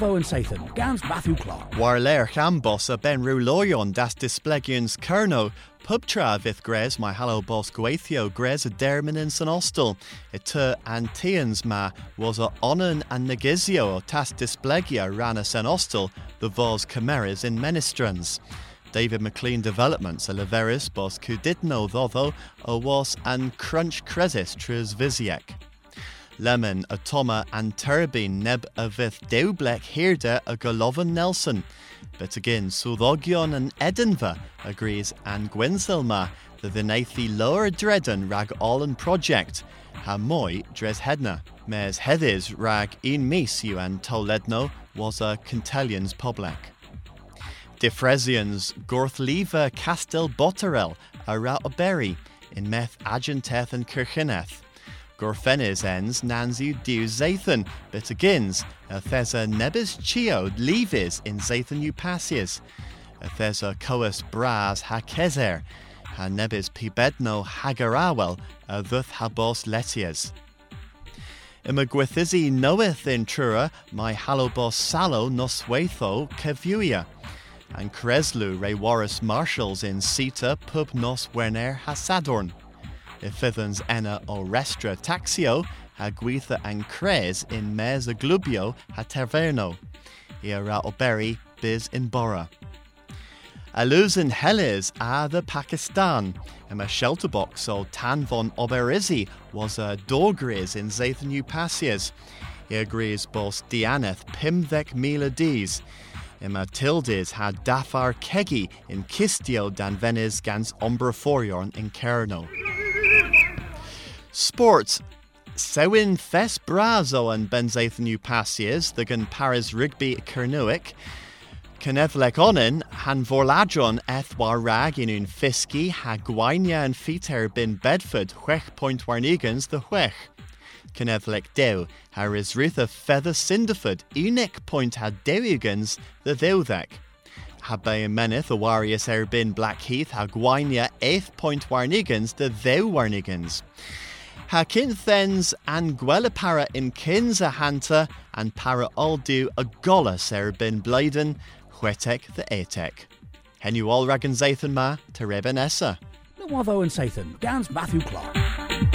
Wavo and Sathan, Gans Matthew Clark. Warler Chambos a Ben Ruloyon das Displegians Kerno, Pubtra vith gres my hallo boss Gwaithio gres a dermin in San Ostel. Tu antians ma was a onan and negizio o tas displegia ran a San Ostel, the vos cameras in Menestrans. David McLean Developments a leveris bos cudidno dhoddo o was an crunch cresis trus visiek. Lemon a and Turbine neb a vith deublek hirde a Golovan Nelson. But again, Sudhogion and Edinva agrees and Gwynsilma the Vinaithi lower Dredden rag Allen project. Ha moi dres hedna. Mes hedis rag in mis you and Toledno was a Cantellians public. Diffresians Gorthliva Castel Botterel a Rautberry in Meth Agenteth and Kirchineth. Gorfenis ends Nanzu diw Zathan, but agins, a thesa nebis chio levis in Zathan upasias. A thesa coas bras ha kezer, ha nebis pibedno hagarawel, a thuth habos letias. Ima gwithizi knoweth in trura my halobos salo nosweitho kevuia. And Kreslu re Warris Marshals in Sita pub nos werner hasadorn. Ifithans enna o restra taxio ha gwitha and cres in mes a glubio ha taverno. Ira oberi biz in bora. Alusin Helis a the Pakistan. And a shelter box o Tan von Oberizi was a dogriz in Zathan Upasias. He agrees bos dianeth pimvek mila dies. Tildes had Dafar Kegi in Kistio dan Venice gans Ombraforion in Kerno. Sports. Sewin Fes Brazo and Benzathan Upasias, the gan Paris Rigby Kernuic. Canevlek onin, han vorladron ethwar rag in un fiski, ha gwainia and fiter bin Bedford, huech point warnigans the huech. Canevlek dew, ha risrutha feather cinderford, unic point ha dewigans the thewthek. Ha bay meneth a warius erbin Blackheath, ha gwainia eighth point warnigans the thew warnigans. Ha kinthens and gwelapara in kins a hanta, and para oldu a golas erbin bladen, huetek the etek. Henu all ragan zathan ma, to rebenessa. Wavo and Sathan, Gans Matthew Clark.